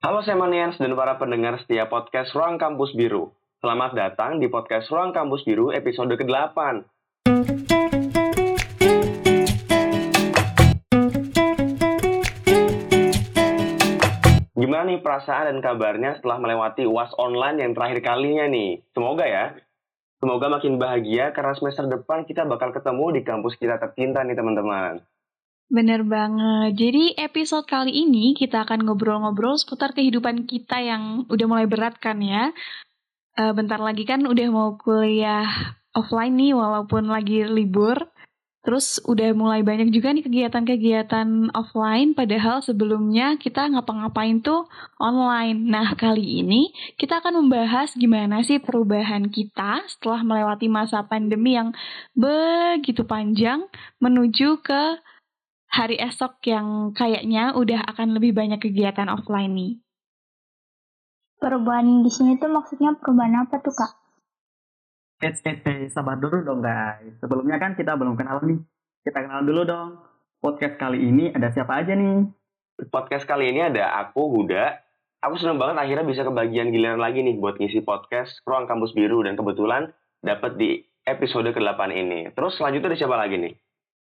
Halo Semanians dan para pendengar setia podcast Ruang Kampus Biru. Selamat datang di podcast Ruang Kampus Biru episode ke-8. Gimana nih perasaan dan kabarnya setelah melewati UAS online yang terakhir kalinya nih? Semoga ya. Semoga makin bahagia karena semester depan kita bakal ketemu di kampus kita tercinta nih teman-teman. Bener banget. Jadi episode kali ini kita akan ngobrol-ngobrol seputar kehidupan kita yang udah mulai berat kan ya. Uh, bentar lagi kan udah mau kuliah offline nih walaupun lagi libur. Terus udah mulai banyak juga nih kegiatan-kegiatan offline, padahal sebelumnya kita ngapa-ngapain tuh online. Nah, kali ini kita akan membahas gimana sih perubahan kita setelah melewati masa pandemi yang begitu panjang menuju ke hari esok yang kayaknya udah akan lebih banyak kegiatan offline nih. Perubahan di sini tuh maksudnya perubahan apa tuh, Kak? Eh, eh, eh, sabar dulu dong guys. Sebelumnya kan kita belum kenal nih. Kita kenal dulu dong. Podcast kali ini ada siapa aja nih? Podcast kali ini ada aku, Huda. Aku seneng banget akhirnya bisa kebagian giliran lagi nih buat ngisi podcast Ruang Kampus Biru. Dan kebetulan dapat di episode ke-8 ini. Terus selanjutnya ada siapa lagi nih?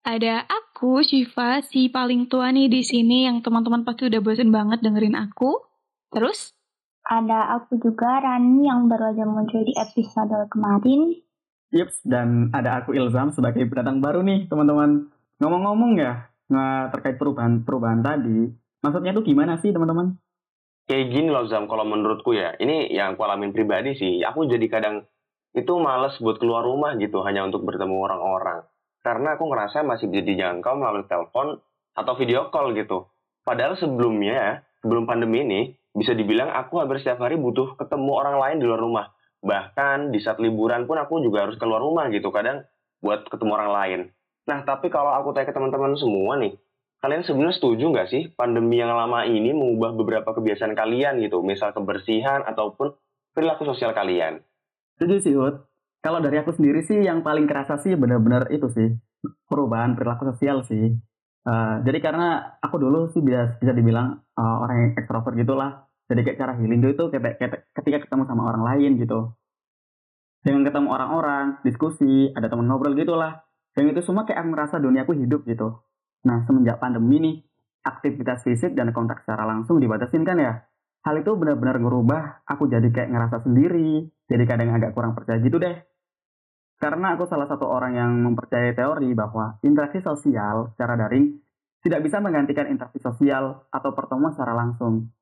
Ada aku, Shiva, si paling tua nih di sini yang teman-teman pasti udah bosen banget dengerin aku. Terus ada aku juga Rani yang baru aja muncul di episode kemarin. Yups, dan ada aku Ilzam sebagai pendatang baru nih teman-teman. Ngomong-ngomong ya, nggak terkait perubahan-perubahan tadi, maksudnya tuh gimana sih teman-teman? Kayak gini loh Zam, kalau menurutku ya, ini yang aku alamin pribadi sih, aku jadi kadang itu males buat keluar rumah gitu, hanya untuk bertemu orang-orang. Karena aku ngerasa masih bisa dijangkau melalui telepon atau video call gitu. Padahal sebelumnya, sebelum pandemi ini, bisa dibilang aku hampir setiap hari butuh ketemu orang lain di luar rumah. Bahkan di saat liburan pun aku juga harus keluar rumah gitu kadang buat ketemu orang lain. Nah tapi kalau aku tanya ke teman-teman semua nih, kalian sebenarnya setuju nggak sih pandemi yang lama ini mengubah beberapa kebiasaan kalian gitu, misal kebersihan ataupun perilaku sosial kalian? Setuju sih, Ut. Kalau dari aku sendiri sih yang paling kerasa sih benar-benar itu sih, perubahan perilaku sosial sih. Uh, jadi karena aku dulu sih bisa bisa dibilang uh, orang yang ekstrovert gitulah. Jadi kayak cara healing itu ketika, ketika ketemu sama orang lain gitu. Dengan ketemu orang-orang, diskusi, ada teman ngobrol gitulah. Yang itu semua kayak aku merasa duniaku hidup gitu. Nah semenjak pandemi nih, aktivitas fisik dan kontak secara langsung dibatasin kan ya. Hal itu benar-benar ngerubah aku jadi kayak ngerasa sendiri, jadi kadang agak kurang percaya gitu deh. Karena aku salah satu orang yang mempercayai teori bahwa interaksi sosial secara daring tidak bisa menggantikan interaksi sosial atau pertemuan secara langsung.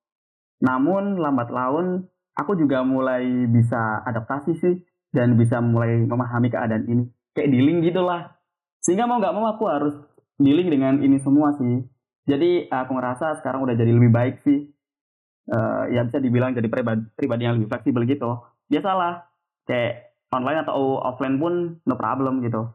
Namun lambat laun aku juga mulai bisa adaptasi sih dan bisa mulai memahami keadaan ini. Kayak dealing gitulah. Sehingga mau nggak mau aku harus dealing dengan ini semua sih. Jadi aku ngerasa sekarang udah jadi lebih baik sih. Uh, ya bisa dibilang jadi pribadi, pribadi yang lebih fleksibel gitu. Biasalah. Kayak online atau offline pun no problem gitu.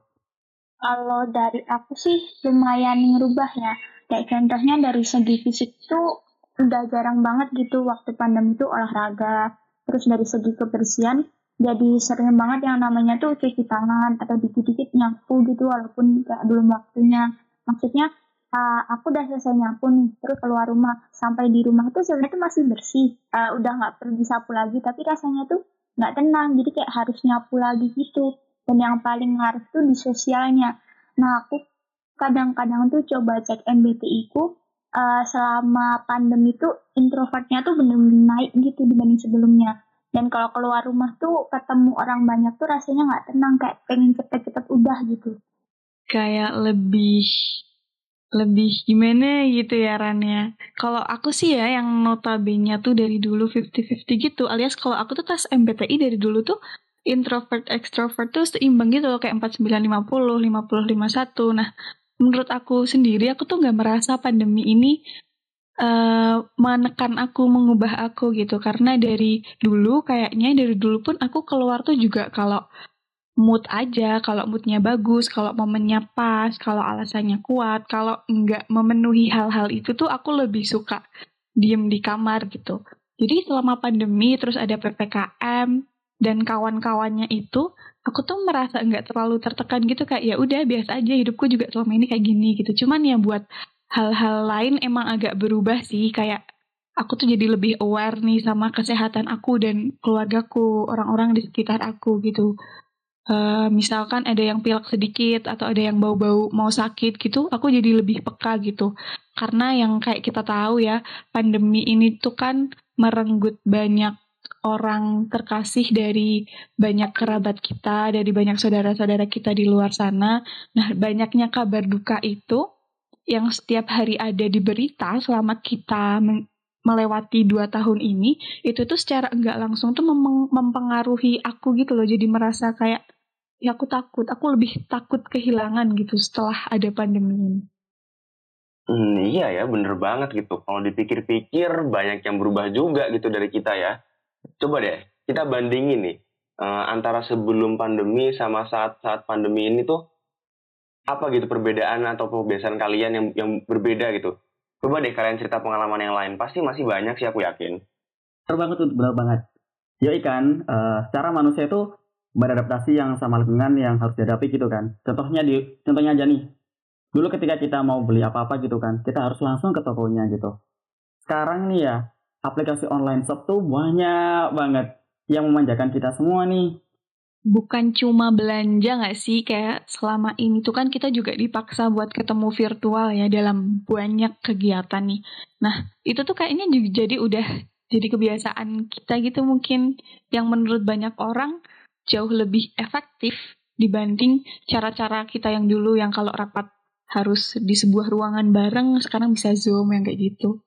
Kalau dari aku sih lumayan ngerubah ya. Kayak contohnya dari segi fisik tuh udah jarang banget gitu waktu pandemi itu olahraga. Terus dari segi kebersihan jadi sering banget yang namanya tuh cuci tangan atau dikit-dikit nyapu gitu walaupun gak belum waktunya. Maksudnya uh, aku udah selesai nyapu nih terus keluar rumah sampai di rumah tuh sebenarnya tuh masih bersih uh, udah nggak perlu disapu lagi tapi rasanya tuh nggak tenang jadi kayak harus nyapu lagi gitu. Dan yang paling ngaruh tuh di sosialnya. Nah aku kadang-kadang tuh coba cek MBTI ku uh, selama pandemi tuh introvertnya tuh bener-bener naik gitu dibanding sebelumnya. Dan kalau keluar rumah tuh ketemu orang banyak tuh rasanya nggak tenang kayak pengen cepet-cepet udah gitu. Kayak lebih lebih gimana gitu ya Ran ya. Kalau aku sih ya yang notabene tuh dari dulu 50-50 gitu. Alias kalau aku tuh tes MBTI dari dulu tuh introvert extrovert tuh seimbang gitu loh kayak 4950, 5051. Nah, menurut aku sendiri aku tuh nggak merasa pandemi ini uh, menekan aku, mengubah aku gitu. Karena dari dulu kayaknya dari dulu pun aku keluar tuh juga kalau mood aja, kalau moodnya bagus, kalau momennya pas, kalau alasannya kuat, kalau enggak memenuhi hal-hal itu tuh aku lebih suka diem di kamar gitu. Jadi selama pandemi terus ada PPKM dan kawan-kawannya itu, aku tuh merasa enggak terlalu tertekan gitu kayak ya udah biasa aja hidupku juga selama ini kayak gini gitu. Cuman ya buat hal-hal lain emang agak berubah sih kayak aku tuh jadi lebih aware nih sama kesehatan aku dan keluargaku, orang-orang di sekitar aku gitu. Uh, misalkan ada yang pilek sedikit atau ada yang bau-bau mau sakit gitu, aku jadi lebih peka gitu. Karena yang kayak kita tahu ya, pandemi ini tuh kan merenggut banyak orang terkasih dari banyak kerabat kita, dari banyak saudara-saudara kita di luar sana. Nah, banyaknya kabar duka itu yang setiap hari ada di berita selama kita melewati dua tahun ini, itu tuh secara enggak langsung tuh mem mempengaruhi aku gitu loh. Jadi merasa kayak, ya aku takut, aku lebih takut kehilangan gitu setelah ada pandemi ini. Hmm, iya ya, bener banget gitu. Kalau dipikir-pikir, banyak yang berubah juga gitu dari kita ya. Coba deh, kita bandingin nih, uh, antara sebelum pandemi sama saat-saat pandemi ini tuh, apa gitu perbedaan atau kebiasaan kalian yang yang berbeda gitu? Coba deh kalian cerita pengalaman yang lain, pasti masih banyak sih aku yakin. Benar banget tuh, benar banget. Ya ikan, uh, secara manusia itu beradaptasi yang sama lingkungan yang harus dihadapi gitu kan. Contohnya di contohnya aja nih. Dulu ketika kita mau beli apa-apa gitu kan, kita harus langsung ke tokonya gitu. Sekarang nih ya, aplikasi online shop tuh banyak banget yang memanjakan kita semua nih. Bukan cuma belanja nggak sih kayak selama ini tuh kan kita juga dipaksa buat ketemu virtual ya dalam banyak kegiatan nih. Nah itu tuh kayaknya jadi udah jadi kebiasaan kita gitu mungkin yang menurut banyak orang jauh lebih efektif dibanding cara-cara kita yang dulu yang kalau rapat harus di sebuah ruangan bareng sekarang bisa zoom yang kayak gitu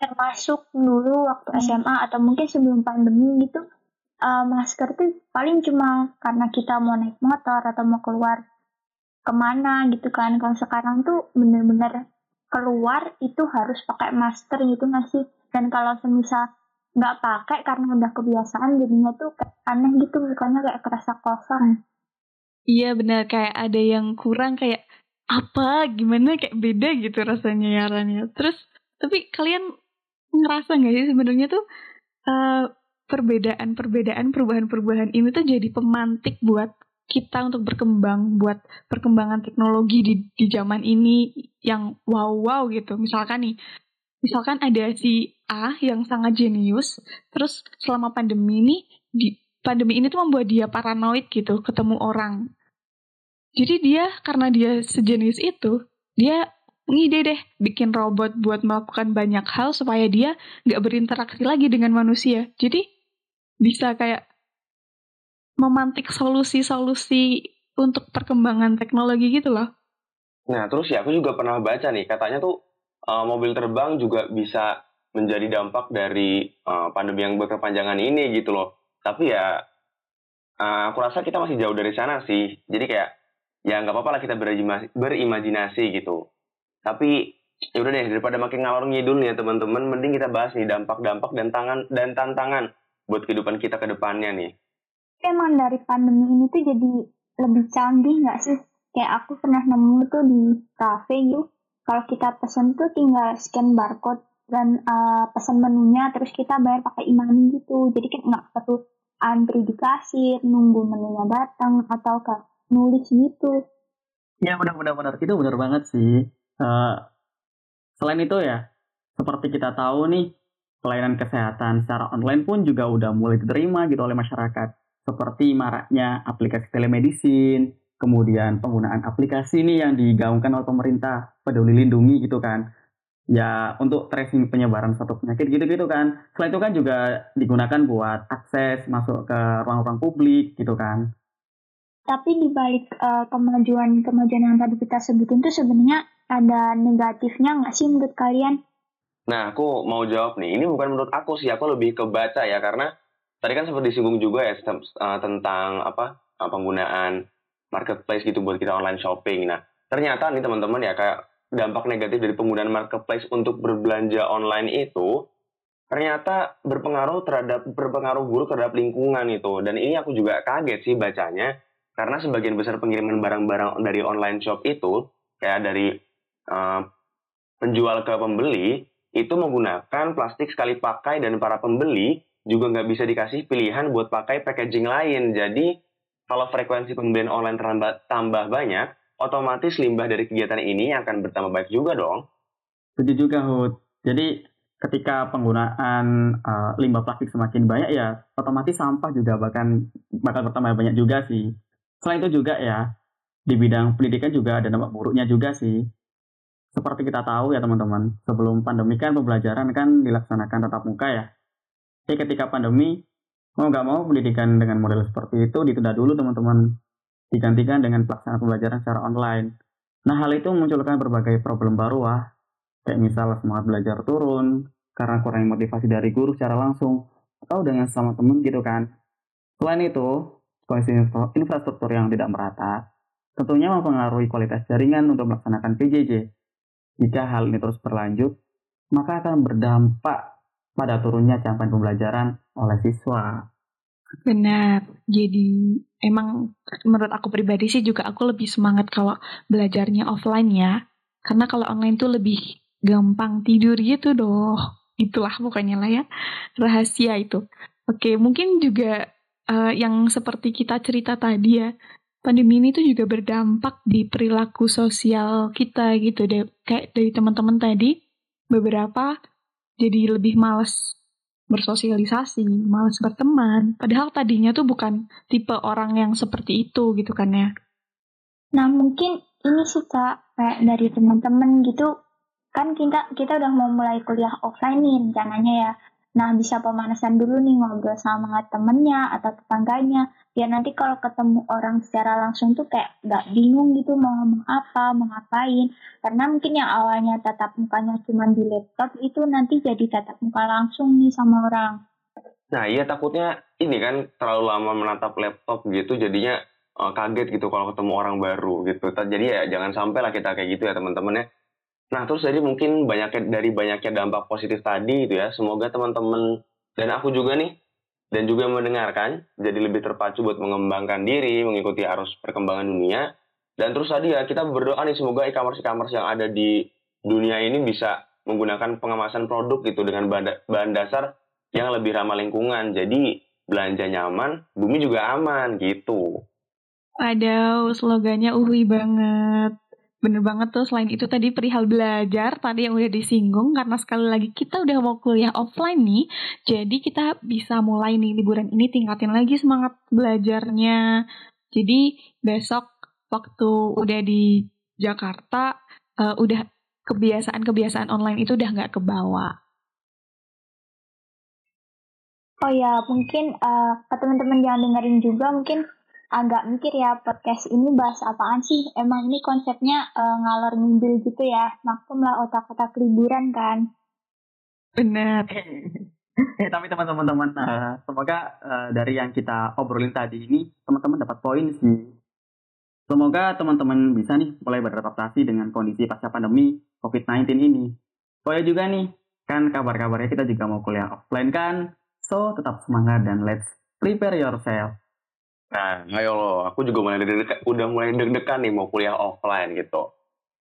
termasuk dulu waktu. SMA atau mungkin sebelum pandemi gitu uh, masker tuh paling cuma karena kita mau naik motor atau mau keluar ke mana gitu kan kalau sekarang tuh bener-bener keluar itu harus pakai masker gitu nggak dan kalau semisal nggak pakai karena udah kebiasaan jadinya tuh aneh gitu mukanya kayak kerasa kosong. Iya benar. Kayak ada yang kurang kayak apa? Gimana? Kayak beda gitu rasanya ya Rania terus tapi kalian ngerasa nggak sih sebenarnya tuh uh, perbedaan-perbedaan perubahan-perubahan ini tuh jadi pemantik buat kita untuk berkembang buat perkembangan teknologi di di zaman ini yang wow wow gitu. Misalkan nih misalkan ada si A yang sangat jenius terus selama pandemi ini di pandemi ini tuh membuat dia paranoid gitu ketemu orang jadi dia karena dia sejenius itu dia ngide deh bikin robot buat melakukan banyak hal supaya dia nggak berinteraksi lagi dengan manusia. Jadi bisa kayak memantik solusi-solusi untuk perkembangan teknologi gitu loh. Nah terus ya aku juga pernah baca nih katanya tuh uh, mobil terbang juga bisa menjadi dampak dari uh, pandemi yang berkepanjangan ini gitu loh. Tapi ya uh, aku rasa kita masih jauh dari sana sih. Jadi kayak ya nggak apa-apa lah kita berimajinasi gitu tapi ya udah deh daripada makin ngalor ngidul nih ya teman-teman, mending kita bahas nih dampak-dampak dan tangan dan tantangan buat kehidupan kita ke depannya nih. Emang dari pandemi ini tuh jadi lebih canggih nggak sih? Kayak aku pernah nemu tuh di cafe yuk, kalau kita pesen tuh tinggal scan barcode dan uh, pesan menunya terus kita bayar pakai imani gitu. Jadi kan nggak perlu antri di kasir, nunggu menunya datang atau ke nulis gitu. Ya benar-benar benar itu benar banget sih Uh, selain itu ya, seperti kita tahu nih, pelayanan kesehatan secara online pun juga udah mulai diterima gitu oleh masyarakat. Seperti maraknya aplikasi telemedicine, kemudian penggunaan aplikasi nih yang digaungkan oleh pemerintah, peduli lindungi gitu kan. Ya untuk tracing penyebaran suatu penyakit gitu-gitu kan. Selain itu kan juga digunakan buat akses masuk ke ruang-ruang publik gitu kan. Tapi di balik uh, kemajuan-kemajuan yang tadi kita sebutin itu sebenarnya ada negatifnya nggak sih menurut kalian? Nah, aku mau jawab nih. Ini bukan menurut aku sih, aku lebih ke baca ya karena tadi kan sempat disinggung juga ya uh, tentang apa uh, penggunaan marketplace gitu buat kita online shopping. Nah, ternyata nih teman-teman ya kayak dampak negatif dari penggunaan marketplace untuk berbelanja online itu ternyata berpengaruh terhadap berpengaruh buruk terhadap lingkungan itu dan ini aku juga kaget sih bacanya karena sebagian besar pengiriman barang-barang dari online shop itu kayak dari uh, penjual ke pembeli itu menggunakan plastik sekali pakai dan para pembeli juga nggak bisa dikasih pilihan buat pakai packaging lain. Jadi kalau frekuensi pembelian online terambah, tambah banyak, otomatis limbah dari kegiatan ini akan bertambah baik juga dong. Setuju juga, Hud. Jadi ketika penggunaan uh, limbah plastik semakin banyak ya otomatis sampah juga bahkan bakal bertambah banyak juga sih. Selain itu juga ya di bidang pendidikan juga ada dampak buruknya juga sih. Seperti kita tahu ya teman-teman, sebelum pandemi kan pembelajaran kan dilaksanakan tatap muka ya. Jadi ketika pandemi mau nggak mau pendidikan dengan model seperti itu ditunda dulu teman-teman digantikan dengan pelaksanaan pembelajaran secara online. Nah hal itu memunculkan berbagai problem baru wah kayak misalnya semangat belajar turun karena kurang motivasi dari guru secara langsung atau dengan sama teman gitu kan. Selain itu, kondisi infrastruktur yang tidak merata tentunya mempengaruhi kualitas jaringan untuk melaksanakan PJJ. Jika hal ini terus berlanjut, maka akan berdampak pada turunnya capaian pembelajaran oleh siswa. Benar. Jadi emang menurut aku pribadi sih juga aku lebih semangat kalau belajarnya offline ya. Karena kalau online tuh lebih gampang tidur gitu doh. Itulah pokoknya lah ya. Rahasia itu. Oke, mungkin juga uh, yang seperti kita cerita tadi ya, pandemi ini tuh juga berdampak di perilaku sosial kita gitu deh. Kayak dari teman-teman tadi, beberapa jadi lebih males bersosialisasi, males berteman. Padahal tadinya tuh bukan tipe orang yang seperti itu gitu kan ya. Nah mungkin ini sih kak, kayak dari teman-teman gitu, kan kita kita udah mau mulai kuliah offline nih rencananya ya. Nah, bisa pemanasan dulu nih ngobrol sama temennya atau tetangganya. Biar nanti kalau ketemu orang secara langsung tuh kayak gak bingung gitu mau ngomong apa, mau ngapain. Karena mungkin yang awalnya tatap mukanya cuma di laptop itu nanti jadi tatap muka langsung nih sama orang. Nah, iya takutnya ini kan terlalu lama menatap laptop gitu jadinya uh, kaget gitu kalau ketemu orang baru gitu. Jadi ya jangan sampai lah kita kayak gitu ya teman-teman ya Nah, terus jadi mungkin banyak dari banyaknya dampak positif tadi gitu ya. Semoga teman-teman dan aku juga nih dan juga mendengarkan jadi lebih terpacu buat mengembangkan diri, mengikuti arus perkembangan dunia. Dan terus tadi ya kita berdoa nih semoga e-commerce e-commerce yang ada di dunia ini bisa menggunakan pengemasan produk gitu dengan bahan dasar yang lebih ramah lingkungan. Jadi belanja nyaman, bumi juga aman gitu. Waduh, slogannya uhui banget. Bener banget tuh, selain itu tadi perihal belajar, tadi yang udah disinggung, karena sekali lagi kita udah mau kuliah offline nih, jadi kita bisa mulai nih liburan ini tingkatin lagi semangat belajarnya. Jadi besok waktu udah di Jakarta, uh, udah kebiasaan-kebiasaan online itu udah nggak kebawa. Oh ya, mungkin uh, ke teman-teman yang dengerin juga mungkin agak mikir ya podcast ini bahas apaan sih? Emang ini konsepnya uh, ngalor ngidul gitu ya? Maklum lah otak-otak liburan kan? Benar. eh tapi teman-teman teman uh, semoga uh, dari yang kita obrolin tadi ini teman-teman dapat poin sih. Semoga teman-teman bisa nih mulai beradaptasi dengan kondisi pasca pandemi COVID-19 ini. Oh ya juga nih, kan kabar-kabarnya kita juga mau kuliah offline kan? So, tetap semangat dan let's prepare yourself Nah, ayo lo, aku juga mulai deg udah mulai deg-degan nih mau kuliah offline gitu.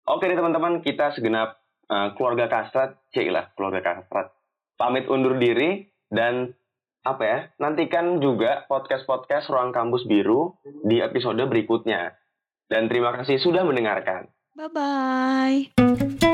Oke nih teman-teman, kita segenap uh, keluarga kastrat, cek lah keluarga kastrat. Pamit undur diri dan apa ya, nantikan juga podcast-podcast Ruang Kampus Biru di episode berikutnya. Dan terima kasih sudah mendengarkan. Bye-bye.